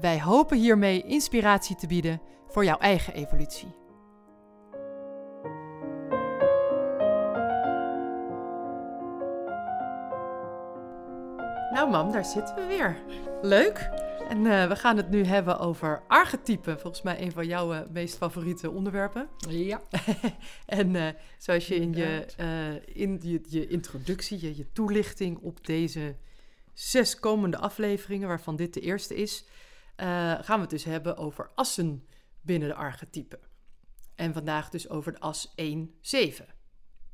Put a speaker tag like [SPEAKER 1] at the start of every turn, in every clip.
[SPEAKER 1] Wij hopen hiermee inspiratie te bieden voor jouw eigen evolutie. Nou mam, daar zitten we weer. Leuk. En uh, we gaan het nu hebben over archetypen. Volgens mij een van jouw uh, meest favoriete onderwerpen.
[SPEAKER 2] Ja.
[SPEAKER 1] en uh, zoals je in, je, in je, je introductie, je, je, toelichting op deze zes komende afleveringen, waarvan dit de eerste is, gaan we het dus hebben over assen binnen de archetypen. En vandaag dus over de as 1-7.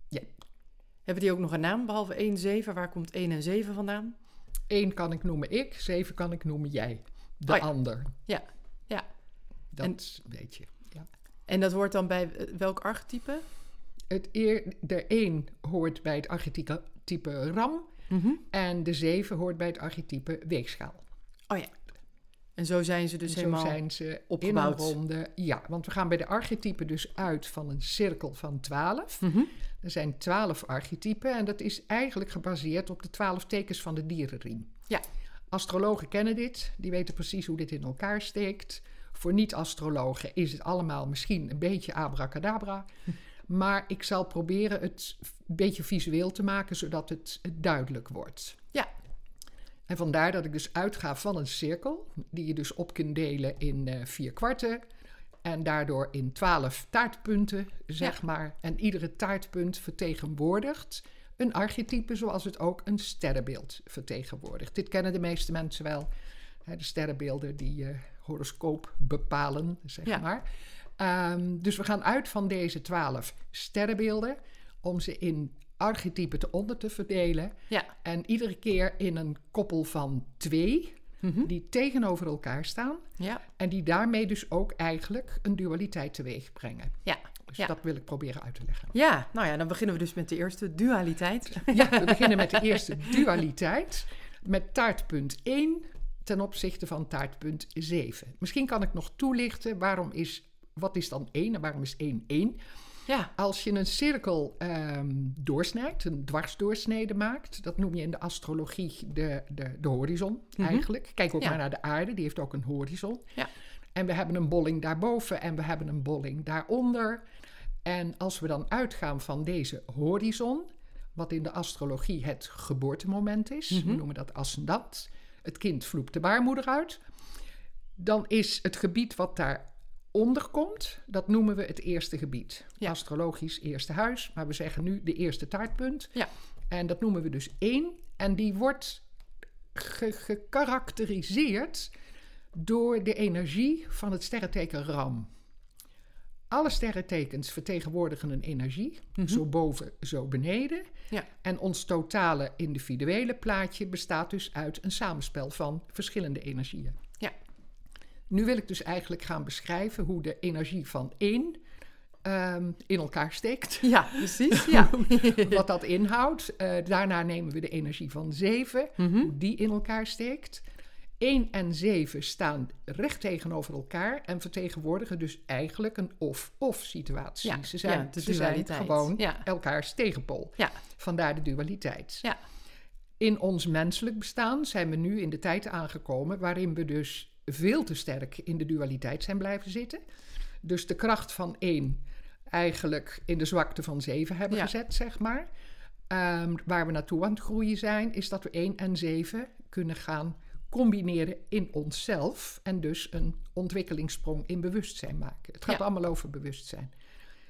[SPEAKER 2] Ja.
[SPEAKER 1] Hebben die ook nog een naam, behalve 1-7? Waar komt 1 en 7 vandaan?
[SPEAKER 2] Eén kan ik noemen ik, zeven kan ik noemen jij. De
[SPEAKER 1] Oh ja.
[SPEAKER 2] ander.
[SPEAKER 1] Ja, ja.
[SPEAKER 2] Dat
[SPEAKER 1] En-
[SPEAKER 2] weet je. Ja.
[SPEAKER 1] En dat hoort dan bij eh, welk archetype?
[SPEAKER 2] Het eer, de één hoort bij het archetype ram. En de zeven hoort bij het archetype weegschaal.
[SPEAKER 1] Oh ja. En zo zijn ze dus
[SPEAKER 2] En
[SPEAKER 1] helemaal...
[SPEAKER 2] Zo zijn ze
[SPEAKER 1] opgebouwd.
[SPEAKER 2] in een ronde. Ja, want we gaan bij de archetypen dus uit van een cirkel van 12.
[SPEAKER 1] Mhm.
[SPEAKER 2] Er zijn 12 archetypen en dat is eigenlijk gebaseerd op de 12 tekens van de dierenriem.
[SPEAKER 1] Ja.
[SPEAKER 2] Astrologen kennen dit, die weten precies hoe dit in elkaar steekt. Voor niet-astrologen is het allemaal misschien een beetje abracadabra. Maar ik zal proberen het een beetje visueel te maken, zodat het duidelijk wordt.
[SPEAKER 1] Ja.
[SPEAKER 2] En vandaar dat ik dus uitga van een cirkel, die je dus op kunt delen in eh, vier kwarten. En daardoor in twaalf taartpunten, zeg maar. En iedere taartpunt vertegenwoordigt een archetype, zoals het ook een sterrenbeeld vertegenwoordigt. Dit kennen de meeste mensen wel. Hè, de sterrenbeelden die je horoscoop bepalen, zeg
[SPEAKER 1] Ja.
[SPEAKER 2] maar. Ehm, dus we gaan uit van deze twaalf sterrenbeelden om ze in archetypen te onder te verdelen.
[SPEAKER 1] Ja.
[SPEAKER 2] En iedere keer in een koppel van twee,
[SPEAKER 1] Mhm.
[SPEAKER 2] die tegenover elkaar staan.
[SPEAKER 1] Ja.
[SPEAKER 2] En die daarmee dus ook eigenlijk een dualiteit teweeg brengen.
[SPEAKER 1] Ja.
[SPEAKER 2] Dus
[SPEAKER 1] Ja.
[SPEAKER 2] dat wil ik proberen uit te leggen.
[SPEAKER 1] Ja, nou ja, dan beginnen we dus met de eerste dualiteit.
[SPEAKER 2] Ja, we beginnen met de eerste dualiteit. Met taartpunt 1 ten opzichte van taartpunt 7. Misschien kan ik nog toelichten waarom is, wat is dan 1 en waarom is 1 1?
[SPEAKER 1] Ja.
[SPEAKER 2] Als je een cirkel ehm, doorsnijdt, een dwarsdoorsnede maakt, dat noem je in de astrologie de, de, de horizon eigenlijk. Kijk ook
[SPEAKER 1] Ja.
[SPEAKER 2] maar naar de aarde, die heeft ook een horizon.
[SPEAKER 1] Ja.
[SPEAKER 2] En we hebben een bolling daarboven en we hebben een bolling daaronder. En als we dan uitgaan van deze horizon, wat in de astrologie het geboortemoment is, we noemen dat ascendant, het kind vloept de baarmoeder uit, dan is het gebied wat daaronder komt, dat noemen we het eerste gebied.
[SPEAKER 1] Ja.
[SPEAKER 2] Astrologisch eerste huis, maar we zeggen nu de eerste taartpunt.
[SPEAKER 1] Ja.
[SPEAKER 2] En dat noemen we dus één. En die wordt ge- gekarakteriseerd door de energie van het sterrenteken Ram. Alle sterrentekens vertegenwoordigen een energie, zo boven, zo beneden.
[SPEAKER 1] Ja.
[SPEAKER 2] En ons totale individuele plaatje bestaat dus uit een samenspel van verschillende energieën. Nu wil ik dus eigenlijk gaan beschrijven hoe de energie van één ehm, in elkaar steekt.
[SPEAKER 1] Ja, precies. Ja.
[SPEAKER 2] Wat dat inhoudt. Eh, daarna nemen we de energie van 7, hoe die in elkaar steekt. 1 en 7 staan recht tegenover elkaar en vertegenwoordigen dus eigenlijk een of-of situatie.
[SPEAKER 1] Ja,
[SPEAKER 2] ze zijn,
[SPEAKER 1] ja,
[SPEAKER 2] ze zijn gewoon
[SPEAKER 1] Ja.
[SPEAKER 2] elkaars tegenpol.
[SPEAKER 1] Ja.
[SPEAKER 2] Vandaar de dualiteit.
[SPEAKER 1] Ja.
[SPEAKER 2] In ons menselijk bestaan zijn we nu in de tijd aangekomen waarin we dus veel te sterk in de dualiteit zijn blijven zitten. Dus de kracht van één eigenlijk in de zwakte van zeven hebben
[SPEAKER 1] Ja.
[SPEAKER 2] gezet, zeg maar. Ehm, waar we naartoe aan het groeien zijn, is dat we één en zeven kunnen gaan combineren in onszelf en dus een ontwikkelingssprong in bewustzijn maken. Het gaat
[SPEAKER 1] Ja.
[SPEAKER 2] allemaal over bewustzijn.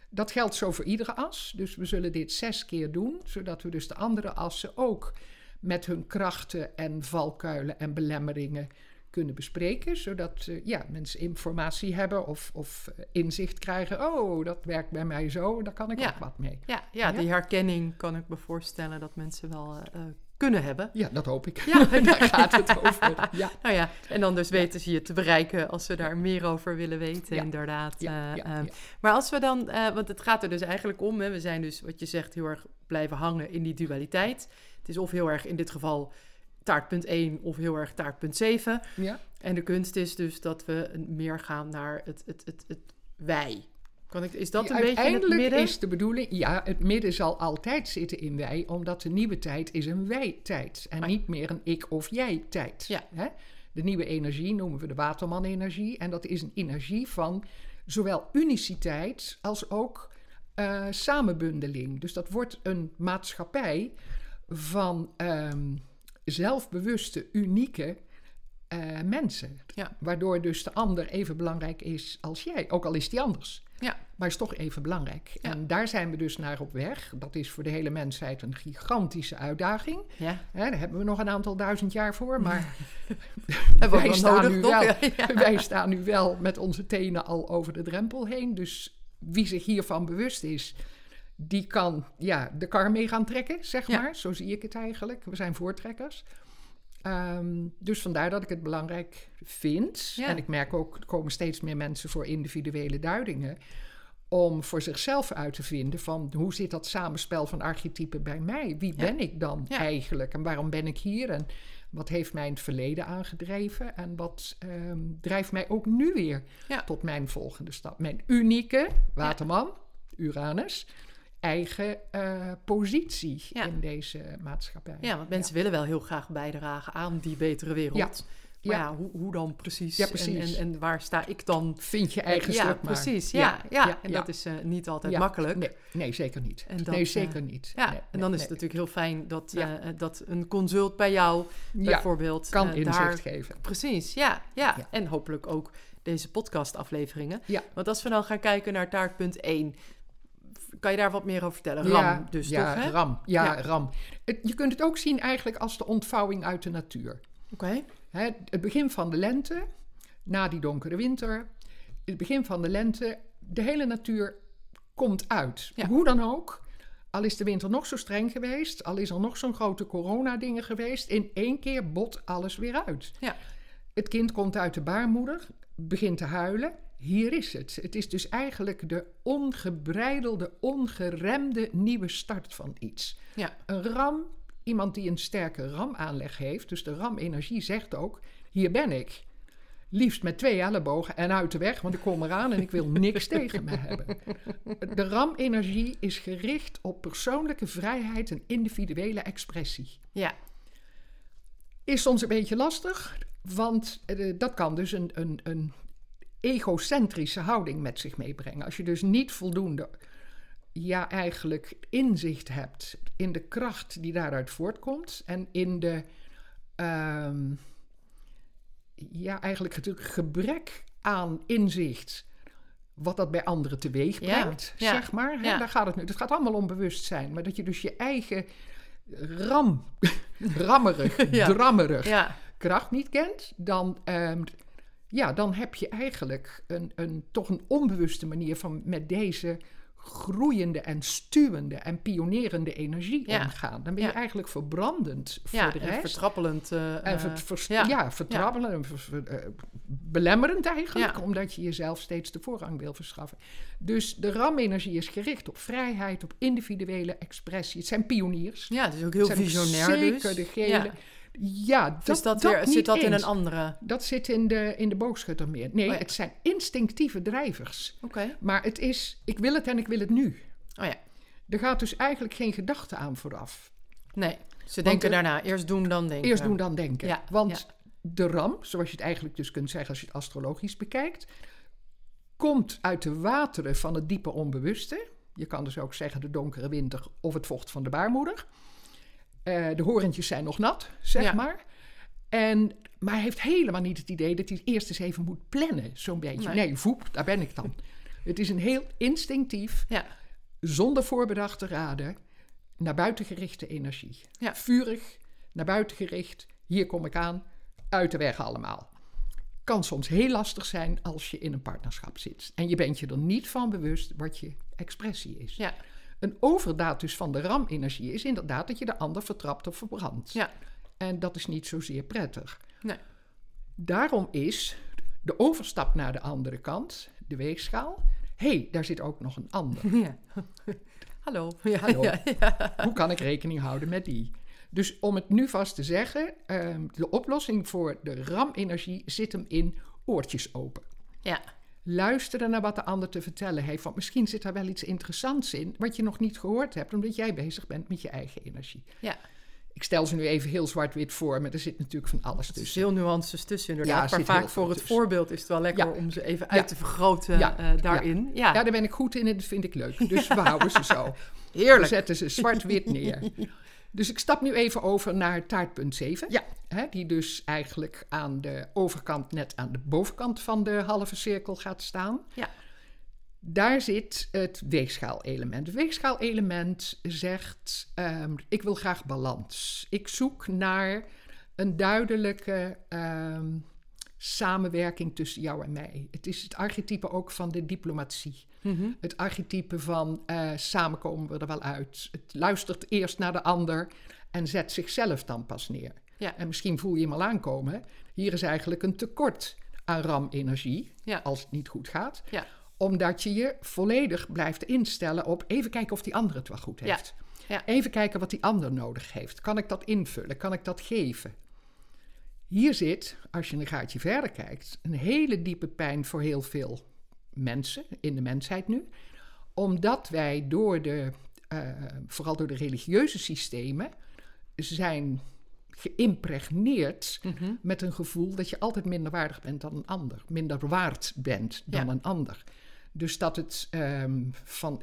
[SPEAKER 2] Dat geldt zo voor iedere as. Dus we zullen dit zes keer doen, zodat we dus de andere assen ook met hun krachten en valkuilen en belemmeringen kunnen bespreken. Zodat eh, ja, mensen informatie hebben of, of eh, inzicht krijgen. Oh, dat werkt bij mij zo, daar kan ik
[SPEAKER 1] Ja.
[SPEAKER 2] ook wat mee.
[SPEAKER 1] Ja, ja,
[SPEAKER 2] Ja?
[SPEAKER 1] die herkenning kan ik me voorstellen dat mensen wel eh, kunnen hebben.
[SPEAKER 2] Ja, dat hoop ik.
[SPEAKER 1] Ja.
[SPEAKER 2] daar gaat het over. Ja.
[SPEAKER 1] Nou ja, en dan dus weten ze je te bereiken als ze daar meer over willen weten,
[SPEAKER 2] Ja.
[SPEAKER 1] inderdaad.
[SPEAKER 2] Ja.
[SPEAKER 1] Maar als we dan, want het gaat er dus eigenlijk om, hè, we zijn dus, wat je zegt, heel erg blijven hangen in die dualiteit. Het is of heel erg in dit geval taartpunt 1 of heel erg taartpunt 7.
[SPEAKER 2] Ja.
[SPEAKER 1] En de kunst is dus dat we meer gaan naar het, het, het, het wij. Kan ik, is dat een beetje in het midden?
[SPEAKER 2] is de bedoeling, ja, het midden zal altijd zitten in wij, omdat de nieuwe tijd is een wij-tijd en
[SPEAKER 1] Ah.
[SPEAKER 2] niet meer een ik of jij-tijd.
[SPEAKER 1] Ja.
[SPEAKER 2] Hè? De nieuwe energie noemen we de Waterman-energie en dat is een energie van zowel uniciteit als ook eh, samenbundeling. Dus dat wordt een maatschappij van ehm, zelfbewuste, unieke eh, mensen.
[SPEAKER 1] Ja.
[SPEAKER 2] Waardoor dus de ander even belangrijk is als jij, ook al is die anders.
[SPEAKER 1] Ja.
[SPEAKER 2] Maar is toch even belangrijk.
[SPEAKER 1] Ja.
[SPEAKER 2] En daar zijn we dus naar op weg. Dat is voor de hele mensheid een gigantische uitdaging.
[SPEAKER 1] Ja,
[SPEAKER 2] Hè, daar hebben we nog een aantal duizend jaar voor. Maar wij, staan
[SPEAKER 1] wel
[SPEAKER 2] nu wij staan nu wel met onze tenen al over de drempel heen. Dus wie zich hiervan bewust is, die kan ja, de kar mee gaan trekken, zeg
[SPEAKER 1] Ja.
[SPEAKER 2] maar. Zo zie ik het eigenlijk. We zijn voortrekkers. Ehm, dus vandaar dat ik het belangrijk vind.
[SPEAKER 1] Ja.
[SPEAKER 2] En ik merk ook, er komen steeds meer mensen voor individuele duidingen. Om voor zichzelf uit te vinden van hoe zit dat samenspel van archetypen bij mij? Wie
[SPEAKER 1] Ja.
[SPEAKER 2] ben ik dan eigenlijk? En waarom ben ik hier? En wat heeft mij in het verleden aangedreven? En wat ehm, drijft mij ook nu weer tot mijn volgende stap? Mijn unieke waterman, Uranus, eigen eh, positie
[SPEAKER 1] Ja.
[SPEAKER 2] in deze maatschappij.
[SPEAKER 1] Ja, want mensen willen wel heel graag bijdragen aan die betere wereld.
[SPEAKER 2] Ja.
[SPEAKER 1] Maar
[SPEAKER 2] Ja.
[SPEAKER 1] ja, hoe, hoe dan precies?
[SPEAKER 2] Ja, precies.
[SPEAKER 1] En, en, en waar sta ik dan?
[SPEAKER 2] Vind je eigen
[SPEAKER 1] ja,
[SPEAKER 2] stuk maar.
[SPEAKER 1] precies. Ja, ja, en dat is eh, niet altijd makkelijk.
[SPEAKER 2] Nee, nee, zeker niet.
[SPEAKER 1] En dat,
[SPEAKER 2] nee,
[SPEAKER 1] eh,
[SPEAKER 2] zeker niet.
[SPEAKER 1] Ja,
[SPEAKER 2] Nee,
[SPEAKER 1] en
[SPEAKER 2] nee,
[SPEAKER 1] dan is het natuurlijk heel fijn dat, dat een consult bij jou bijvoorbeeld
[SPEAKER 2] kan inzicht
[SPEAKER 1] daar...
[SPEAKER 2] geven.
[SPEAKER 1] Precies, ja, ja,
[SPEAKER 2] Ja.
[SPEAKER 1] En hopelijk ook deze podcastafleveringen.
[SPEAKER 2] Ja.
[SPEAKER 1] Want als we dan gaan kijken naar taartpunt 1, kan je daar wat meer over vertellen?
[SPEAKER 2] Ja,
[SPEAKER 1] Ram dus
[SPEAKER 2] ja,
[SPEAKER 1] toch, hè?
[SPEAKER 2] ram. Ja,
[SPEAKER 1] Ja.
[SPEAKER 2] ram. Het- je kunt het ook zien eigenlijk als de ontvouwing uit de natuur.
[SPEAKER 1] Oké,
[SPEAKER 2] het begin van de lente, na die donkere winter, het begin van de lente, de hele natuur komt uit.
[SPEAKER 1] Ja.
[SPEAKER 2] Hoe dan ook, al is de winter nog zo streng geweest, al is er nog zo'n grote corona-dingen geweest, in één keer bot alles weer uit.
[SPEAKER 1] Ja.
[SPEAKER 2] Het kind komt uit de baarmoeder, begint te huilen. Hier is het. Het is dus eigenlijk de ongebreidelde, ongeremde nieuwe start van iets.
[SPEAKER 1] ja,
[SPEAKER 2] Een ram, iemand die een sterke ramaanleg heeft, dus de ramenergie zegt ook: hier ben ik. Liefst met twee ellebogen en uit de weg, want ik kom eraan en ik wil niks tegen me hebben. De ramenergie is gericht op persoonlijke vrijheid en individuele expressie.
[SPEAKER 1] ja,
[SPEAKER 2] Is soms een beetje lastig, want eh, dat kan dus een, een, een egocentrische houding met zich meebrengen. Als je dus niet voldoende, ja, eigenlijk inzicht hebt in de kracht die daaruit voortkomt en in de, ehm, ja, eigenlijk het gebrek aan inzicht. Wat dat bij anderen teweeg brengt,
[SPEAKER 1] ja,
[SPEAKER 2] zeg maar. Hè?
[SPEAKER 1] ja.
[SPEAKER 2] Daar gaat het nu. Het gaat allemaal om bewustzijn. Maar dat je dus je eigen ram, rammerig, drammerig kracht niet kent, dan, ehm, ja, dan heb je eigenlijk een, een, toch een onbewuste manier van met deze groeiende en stuwende en pionerende energie
[SPEAKER 1] Ja.
[SPEAKER 2] omgaan. Dan ben je
[SPEAKER 1] Ja.
[SPEAKER 2] eigenlijk verbrandend voor
[SPEAKER 1] ja
[SPEAKER 2] de
[SPEAKER 1] en
[SPEAKER 2] rest.
[SPEAKER 1] vertrappelend. eh,
[SPEAKER 2] En ver-
[SPEAKER 1] eh,
[SPEAKER 2] vers-
[SPEAKER 1] ja.
[SPEAKER 2] ja. vertrappelen en ver- ver- eh, belemmerend eigenlijk, omdat je jezelf steeds de voorrang wil verschaffen. Dus de ramenergie is gericht op vrijheid, op individuele expressie. Het zijn pioniers.
[SPEAKER 1] ja, het is ook heel
[SPEAKER 2] Het
[SPEAKER 1] visionair dus.
[SPEAKER 2] zeker degene-
[SPEAKER 1] Ja.
[SPEAKER 2] Dat,
[SPEAKER 1] Dus dat,
[SPEAKER 2] dat
[SPEAKER 1] weer,
[SPEAKER 2] niet
[SPEAKER 1] zit dat in een andere...
[SPEAKER 2] Dat zit in de, in de boogschuttermeer. Nee,
[SPEAKER 1] Oh ja.
[SPEAKER 2] het zijn instinctieve drijvers.
[SPEAKER 1] Oké,
[SPEAKER 2] Maar het is, ik wil het en ik wil het nu.
[SPEAKER 1] oh ja.
[SPEAKER 2] Er gaat dus eigenlijk geen gedachte aan vooraf.
[SPEAKER 1] Nee, ze denken
[SPEAKER 2] er-
[SPEAKER 1] daarna. Eerst doen, dan denken.
[SPEAKER 2] Eerst doen dan denken.
[SPEAKER 1] Ja,
[SPEAKER 2] Want de ram, zoals je het eigenlijk dus kunt zeggen als je het astrologisch bekijkt, komt uit de wateren van het diepe onbewuste. Je kan dus ook zeggen de donkere winter of het vocht van de baarmoeder. Eh, de horentjes zijn nog nat, zeg
[SPEAKER 1] Ja.
[SPEAKER 2] maar. En, maar hij heeft helemaal niet het idee dat hij eerst eens even moet plannen, zo'n beetje.
[SPEAKER 1] Nee.
[SPEAKER 2] Nee, voep, daar ben ik dan. het is een heel instinctief,
[SPEAKER 1] Ja,
[SPEAKER 2] zonder voorbedachte raden, naar buiten gerichte energie.
[SPEAKER 1] Ja.
[SPEAKER 2] Vurig, naar buiten gericht, hier kom ik aan, uit de weg allemaal. Kan soms heel lastig zijn als je in een partnerschap zit. En je bent je er niet van bewust wat je expressie is.
[SPEAKER 1] ja,
[SPEAKER 2] Een overdaad dus van de RAM-energie is inderdaad dat je de ander vertrapt of verbrandt.
[SPEAKER 1] Ja.
[SPEAKER 2] En dat is niet zozeer prettig.
[SPEAKER 1] Nee.
[SPEAKER 2] Daarom is de overstap naar de andere kant, de weegschaal. Hé, hey, daar zit ook nog een ander.
[SPEAKER 1] Ja. Hallo. Ja,
[SPEAKER 2] Hallo.
[SPEAKER 1] Ja.
[SPEAKER 2] Hoe kan ik rekening houden met die? Dus om het nu vast te zeggen, ehm, de oplossing voor de RAM-energie zit hem in oortjes open.
[SPEAKER 1] ja.
[SPEAKER 2] Luisteren naar wat de ander te vertellen heeft. Want misschien zit daar wel iets interessants in wat je nog niet gehoord hebt, omdat jij bezig bent met je eigen energie.
[SPEAKER 1] ja.
[SPEAKER 2] Ik stel ze nu even heel zwart-wit voor, maar er zit natuurlijk van alles
[SPEAKER 1] Er
[SPEAKER 2] tussen.
[SPEAKER 1] veel nuances tussen
[SPEAKER 2] Ja,
[SPEAKER 1] inderdaad.
[SPEAKER 2] er
[SPEAKER 1] maar vaak
[SPEAKER 2] heel
[SPEAKER 1] voor het
[SPEAKER 2] tussen.
[SPEAKER 1] voorbeeld is het wel lekker
[SPEAKER 2] Ja.
[SPEAKER 1] om ze even uit
[SPEAKER 2] Ja.
[SPEAKER 1] te vergroten
[SPEAKER 2] Ja.
[SPEAKER 1] eh, daarin. Ja,
[SPEAKER 2] Ja, daar ben ik goed in en dat vind ik leuk. Dus we houden ze zo. We
[SPEAKER 1] heerlijk.
[SPEAKER 2] zetten ze zwart-wit neer. Dus ik stap nu even over naar taartpunt 7.
[SPEAKER 1] Ja.
[SPEAKER 2] Hè, die dus eigenlijk aan de overkant, net aan de bovenkant van de halve cirkel gaat staan.
[SPEAKER 1] Ja.
[SPEAKER 2] Daar zit het weegschaalelement. Het weegschaalelement zegt: ehm, Ik wil graag balans. Ik zoek naar een duidelijke ehm, samenwerking tussen jou en mij. Het is het archetype ook van de diplomatie.
[SPEAKER 1] Mhm.
[SPEAKER 2] Het archetype van eh, samen komen we er wel uit. Het luistert eerst naar de ander en zet zichzelf dan pas neer.
[SPEAKER 1] Ja.
[SPEAKER 2] En misschien voel je hem al aankomen. Hier is eigenlijk een tekort aan RAM-energie,
[SPEAKER 1] Ja.
[SPEAKER 2] als het niet goed gaat.
[SPEAKER 1] Ja.
[SPEAKER 2] Omdat je je volledig blijft instellen op even kijken of die ander het wel goed heeft.
[SPEAKER 1] Ja.
[SPEAKER 2] Even kijken wat die ander nodig heeft. Kan ik dat invullen? Kan ik dat geven? Hier zit, als je een gaatje verder kijkt, een hele diepe pijn voor heel veel mensen, in de mensheid nu. Omdat wij door de, eh, vooral door de religieuze systemen, zijn geïmpregneerd
[SPEAKER 1] Mhm.
[SPEAKER 2] met een gevoel dat je altijd minder waardig bent dan een ander. Minder waard bent dan
[SPEAKER 1] Ja.
[SPEAKER 2] een ander. Dus dat het ehm, van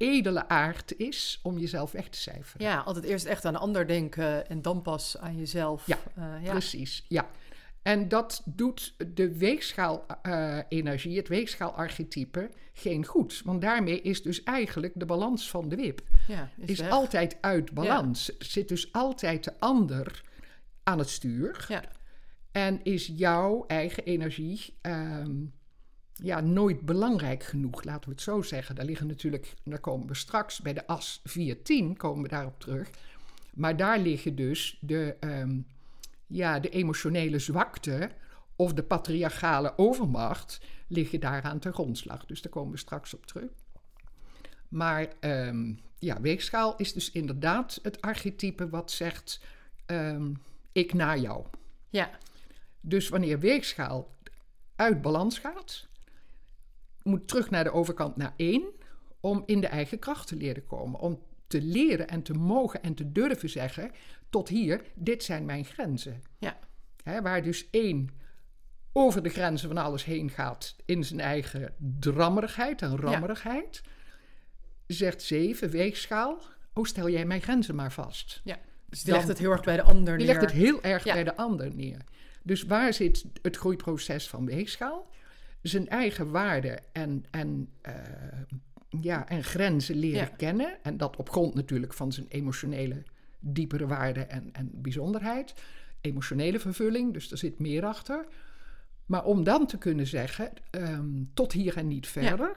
[SPEAKER 2] edele aard is om jezelf weg te cijferen.
[SPEAKER 1] Ja, altijd eerst echt aan de ander denken en dan pas aan jezelf.
[SPEAKER 2] Ja,
[SPEAKER 1] Eh, ja.
[SPEAKER 2] Precies, ja. En dat doet de weegschaal-energie, het weegschaalarchetype, geen goed. Want daarmee is dus eigenlijk de balans van de wip
[SPEAKER 1] ja, is
[SPEAKER 2] altijd uit balans. Zit dus altijd de ander aan het stuur.
[SPEAKER 1] Ja.
[SPEAKER 2] En is jouw eigen energie ehm, ja, nooit belangrijk genoeg, laten we het zo zeggen. Daar liggen natuurlijk, daar komen we straks bij de as 410, komen we daarop terug. Maar daar liggen dus de, ehm, ja, de emotionele zwakte of de patriarchale overmacht liggen daaraan ten grondslag. Dus daar komen we straks op terug. Maar ehm, ja, weegschaal is dus inderdaad het archetype wat zegt: ehm, ik naar jou.
[SPEAKER 1] Ja.
[SPEAKER 2] Dus wanneer weegschaal uit balans gaat, moet terug naar de overkant naar één om in de eigen kracht te leren komen. Om te leren en te mogen en te durven zeggen: tot hier, dit zijn mijn grenzen.
[SPEAKER 1] Ja.
[SPEAKER 2] Waar dus één over de grenzen van alles heen gaat in zijn eigen drammerigheid en rammerigheid, zegt zeven, weegschaal, oh stel jij mijn grenzen maar vast.
[SPEAKER 1] ja. Dus die legt het heel erg bij de ander
[SPEAKER 2] Die
[SPEAKER 1] neer.
[SPEAKER 2] legt het heel erg
[SPEAKER 1] Ja.
[SPEAKER 2] bij de ander neer. Dus waar zit het groeiproces van weegschaal? Zijn eigen waarden en, en, eh, ja, en grenzen leren
[SPEAKER 1] Ja.
[SPEAKER 2] kennen. En dat op grond natuurlijk van zijn emotionele diepere waarde en, en bijzonderheid. Emotionele vervulling, dus er zit meer achter. Maar om dan te kunnen zeggen, ehm, tot hier en niet verder.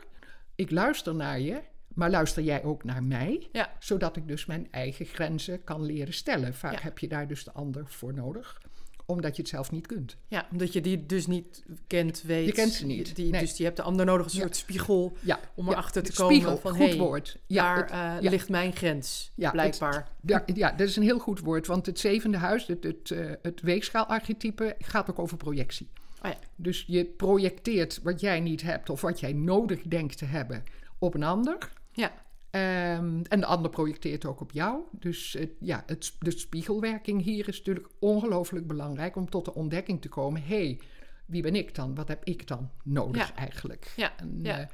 [SPEAKER 2] Ik luister naar je, maar luister jij ook naar mij?
[SPEAKER 1] Ja.
[SPEAKER 2] Zodat ik dus mijn eigen grenzen kan leren stellen. Vaak heb je daar dus de ander voor nodig, omdat je het zelf niet kunt.
[SPEAKER 1] Ja, omdat je die dus niet kent, weet.
[SPEAKER 2] Je kent ze niet,
[SPEAKER 1] Die,
[SPEAKER 2] nee.
[SPEAKER 1] Dus je hebt de ander nodig, een
[SPEAKER 2] Ja.
[SPEAKER 1] soort spiegel
[SPEAKER 2] Ja,
[SPEAKER 1] om
[SPEAKER 2] ja,
[SPEAKER 1] erachter te
[SPEAKER 2] de
[SPEAKER 1] komen
[SPEAKER 2] spiegel,
[SPEAKER 1] van,
[SPEAKER 2] goed
[SPEAKER 1] hey,
[SPEAKER 2] woord. Ja,
[SPEAKER 1] daar
[SPEAKER 2] het-
[SPEAKER 1] eh, ligt mijn grens,
[SPEAKER 2] het-
[SPEAKER 1] blijkbaar.
[SPEAKER 2] Ja, ja, dat is een heel goed woord, want het zevende huis, het, het, eh, het weegschaalarchetype, gaat ook over projectie.
[SPEAKER 1] Oh ja.
[SPEAKER 2] Dus je projecteert wat jij niet hebt of wat jij nodig denkt te hebben op een ander.
[SPEAKER 1] Ja,
[SPEAKER 2] Ehm, en de ander projecteert ook op jou. Dus ja, het, de spiegelwerking hier is natuurlijk ongelooflijk belangrijk om tot de ontdekking te komen. Hé, hey, wie ben ik dan? Wat heb ik dan nodig
[SPEAKER 1] Ja.
[SPEAKER 2] eigenlijk?
[SPEAKER 1] Ja,
[SPEAKER 2] En,
[SPEAKER 1] ja.
[SPEAKER 2] eh,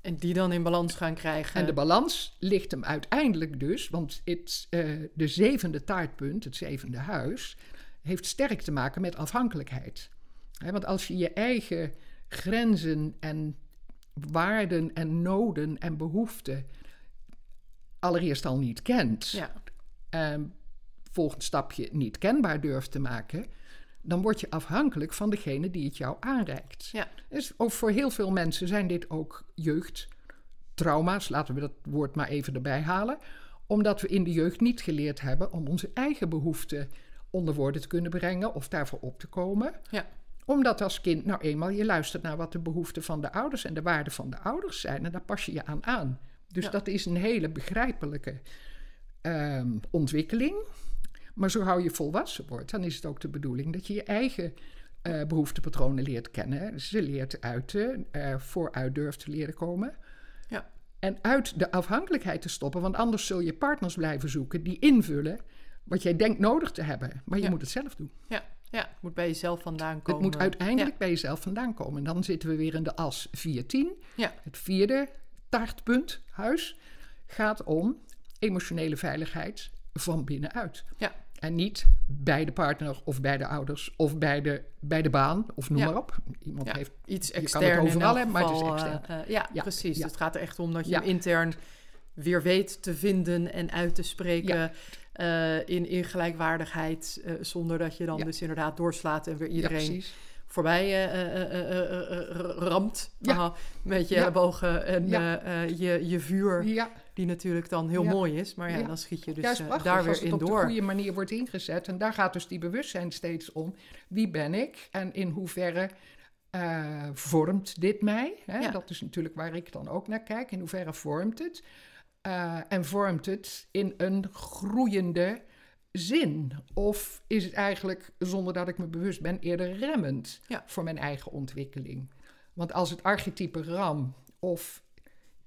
[SPEAKER 1] en die dan in balans gaan krijgen.
[SPEAKER 2] En de balans ligt hem uiteindelijk dus, want het, eh, de zevende taartpunt, het zevende huis, heeft sterk te maken met afhankelijkheid. Want als je je eigen grenzen en waarden en noden en behoeften allereerst al niet kent,
[SPEAKER 1] ja,
[SPEAKER 2] en volgend stapje niet kenbaar durft te maken, dan word je afhankelijk van degene die het jou aanreikt.
[SPEAKER 1] ja,
[SPEAKER 2] Dus ook voor heel veel mensen zijn dit ook trauma's, laten we dat woord maar even erbij halen, omdat we in de jeugd niet geleerd hebben om onze eigen behoeften onder woorden te kunnen brengen of daarvoor op te komen.
[SPEAKER 1] Ja.
[SPEAKER 2] Omdat als kind nou eenmaal je luistert naar wat de behoeften van de ouders en de waarden van de ouders zijn en daar pas je je aan aan. Dus
[SPEAKER 1] Ja.
[SPEAKER 2] dat is een hele begrijpelijke ehm, ontwikkeling. Maar zo hou je volwassen wordt, dan is het ook de bedoeling dat je je eigen eh, behoeftepatronen leert kennen. Ze leert uiten, er vooruit durft te leren komen.
[SPEAKER 1] Ja.
[SPEAKER 2] En uit de afhankelijkheid te stoppen, want anders zul je partners blijven zoeken die invullen wat jij denkt nodig te hebben. Maar je
[SPEAKER 1] Ja.
[SPEAKER 2] moet het zelf doen.
[SPEAKER 1] Ja, ja, het moet bij jezelf vandaan
[SPEAKER 2] Het
[SPEAKER 1] komen.
[SPEAKER 2] moet uiteindelijk bij jezelf vandaan komen. En dan zitten we weer in de as 410.
[SPEAKER 1] Ja.
[SPEAKER 2] Het vierde taartpunt, huis, gaat om emotionele veiligheid van binnenuit.
[SPEAKER 1] Ja.
[SPEAKER 2] En niet bij de partner of bij de ouders of bij de, bij de baan of noem
[SPEAKER 1] Ja.
[SPEAKER 2] maar op. Iemand
[SPEAKER 1] Ja.
[SPEAKER 2] heeft
[SPEAKER 1] Iets
[SPEAKER 2] kan het
[SPEAKER 1] extern in
[SPEAKER 2] overal hebben, maar het is extern.
[SPEAKER 1] eh, eh, ja,
[SPEAKER 2] Ja,
[SPEAKER 1] precies. het gaat er echt om dat je intern weer weet te vinden en uit te spreken eh, in, in gelijkwaardigheid, eh, zonder dat je dan
[SPEAKER 2] Ja.
[SPEAKER 1] dus inderdaad doorslaat en weer iedereen voorbij ramt
[SPEAKER 2] Ja.
[SPEAKER 1] Met je ellebogen en eh, je, je vuur, die natuurlijk dan heel mooi is. Maar ja, dan schiet je dus
[SPEAKER 2] prachtig
[SPEAKER 1] daar weer in
[SPEAKER 2] op de
[SPEAKER 1] door.
[SPEAKER 2] goede manier wordt ingezet. En daar gaat dus die bewustzijn steeds om. Wie ben ik en in hoeverre vormt dit mij? Hè?
[SPEAKER 1] Ja.
[SPEAKER 2] Dat is natuurlijk waar ik dan ook naar kijk. In hoeverre vormt het? Eh, en vormt het in een groeiende zin? Of is het eigenlijk, zonder dat ik me bewust ben, eerder remmend
[SPEAKER 1] Ja.
[SPEAKER 2] voor mijn eigen ontwikkeling? Want als het archetype ram of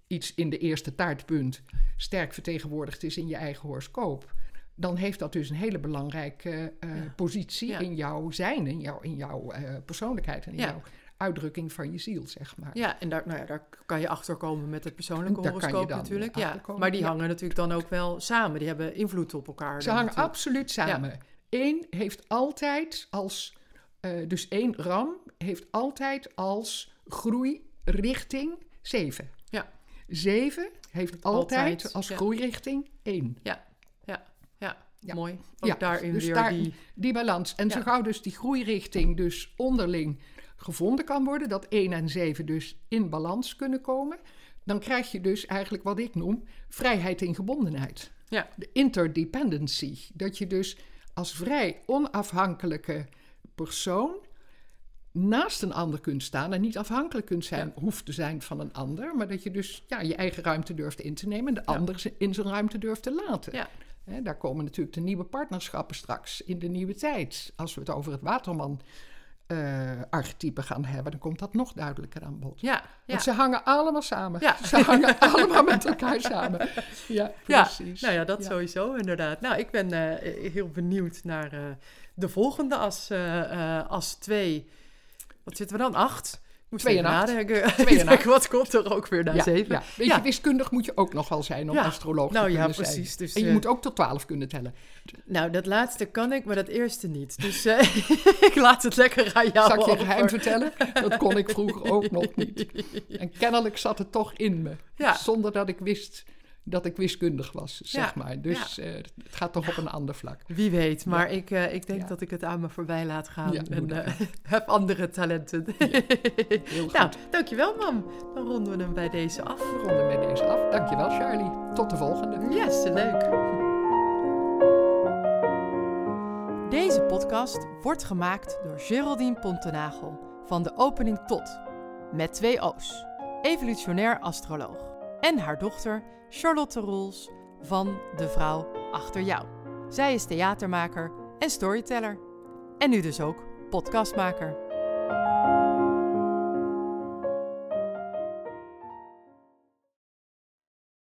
[SPEAKER 2] iets in de eerste taartpunt sterk vertegenwoordigd is in je eigen horoscoop, dan heeft dat dus een hele belangrijke eh,
[SPEAKER 1] Ja.
[SPEAKER 2] positie
[SPEAKER 1] Ja.
[SPEAKER 2] in jouw zijn, in jouw, in jouw eh, persoonlijkheid en in
[SPEAKER 1] Ja.
[SPEAKER 2] jouw uitdrukking van je ziel, zeg maar.
[SPEAKER 1] Ja, en daar, nou ja, daar kan je achter komen met het persoonlijke
[SPEAKER 2] Daar
[SPEAKER 1] horoscoop natuurlijk. Ja. Maar die
[SPEAKER 2] ja.
[SPEAKER 1] hangen natuurlijk dan ook wel samen. Die hebben invloed op elkaar.
[SPEAKER 2] Ze hangen
[SPEAKER 1] natuurlijk.
[SPEAKER 2] absoluut samen. Eén heeft altijd als, eh, dus één ram heeft altijd als groei richting zeven.
[SPEAKER 1] Ja.
[SPEAKER 2] Zeven heeft altijd,
[SPEAKER 1] Altijd,
[SPEAKER 2] als
[SPEAKER 1] ja.
[SPEAKER 2] groeirichting één.
[SPEAKER 1] Ja, ja, ja.
[SPEAKER 2] Ja.
[SPEAKER 1] mooi. Ook
[SPEAKER 2] Ja,
[SPEAKER 1] daarin
[SPEAKER 2] dus
[SPEAKER 1] weer
[SPEAKER 2] daar-
[SPEAKER 1] die...
[SPEAKER 2] Die balans. En
[SPEAKER 1] Ja.
[SPEAKER 2] zo gauw dus die groeirichting dus onderling gevonden kan worden, dat 1 en 7 dus in balans kunnen komen, dan krijg je dus eigenlijk wat ik noem vrijheid in gebondenheid.
[SPEAKER 1] Ja.
[SPEAKER 2] De interdependency. Dat je dus als vrij onafhankelijke persoon naast een ander kunt staan en niet afhankelijk kunt zijn, hoeft te zijn van een ander, maar dat je dus ja, je eigen ruimte durft in te nemen en de
[SPEAKER 1] Ja.
[SPEAKER 2] ander in zijn ruimte durft te laten.
[SPEAKER 1] Ja.
[SPEAKER 2] Daar komen natuurlijk de nieuwe partnerschappen straks in de nieuwe tijd. Als we het over het Waterman-archetype gaan hebben, dan komt dat nog duidelijker aan bod.
[SPEAKER 1] Ja, ja.
[SPEAKER 2] Want ze hangen allemaal samen.
[SPEAKER 1] Ja.
[SPEAKER 2] Ze hangen allemaal met elkaar samen. Ja,
[SPEAKER 1] Ja,
[SPEAKER 2] precies.
[SPEAKER 1] nou ja, dat sowieso inderdaad. Nou, ik ben eh, heel benieuwd naar eh, de volgende as, as 2. Wat zitten we dan? 8? Moest
[SPEAKER 2] Twee
[SPEAKER 1] nadenken. Wat komt er ook weer naar
[SPEAKER 2] Ja,
[SPEAKER 1] 7?
[SPEAKER 2] ja. Weet je, wiskundig moet je ook nog wel zijn om astroloog
[SPEAKER 1] Nou
[SPEAKER 2] te
[SPEAKER 1] ja,
[SPEAKER 2] kunnen
[SPEAKER 1] precies.
[SPEAKER 2] zijn.
[SPEAKER 1] Dus,
[SPEAKER 2] en je
[SPEAKER 1] eh,
[SPEAKER 2] moet ook tot 12 kunnen tellen.
[SPEAKER 1] Nou, dat laatste kan ik, maar dat eerste niet. Dus eh, ik laat het lekker aan jou
[SPEAKER 2] Zal ik je
[SPEAKER 1] over.
[SPEAKER 2] geheim vertellen? Dat kon ik vroeger ook nog niet. En kennelijk zat het toch in me. Zonder dat ik wist dat ik wiskundig was, zeg
[SPEAKER 1] Ja,
[SPEAKER 2] maar. Dus eh, het gaat toch op een ander vlak.
[SPEAKER 1] Wie weet, maar ik, eh, ik denk dat ik het aan me voorbij laat gaan. En eh, heb andere talenten.
[SPEAKER 2] Heel goed.
[SPEAKER 1] nou, dankjewel mam. Dan ronden we hem bij deze af.
[SPEAKER 2] We ronden met deze af. Dankjewel, Charlie. Tot de volgende.
[SPEAKER 1] Yes, leuk. Deze podcast wordt gemaakt door Geraldine Pontenagel van de opening tot, met twee O's, evolutionair astroloog. En haar dochter Charlotte Roels van De Vrouw Achter Jou. Zij is theatermaker en storyteller. En nu dus ook podcastmaker.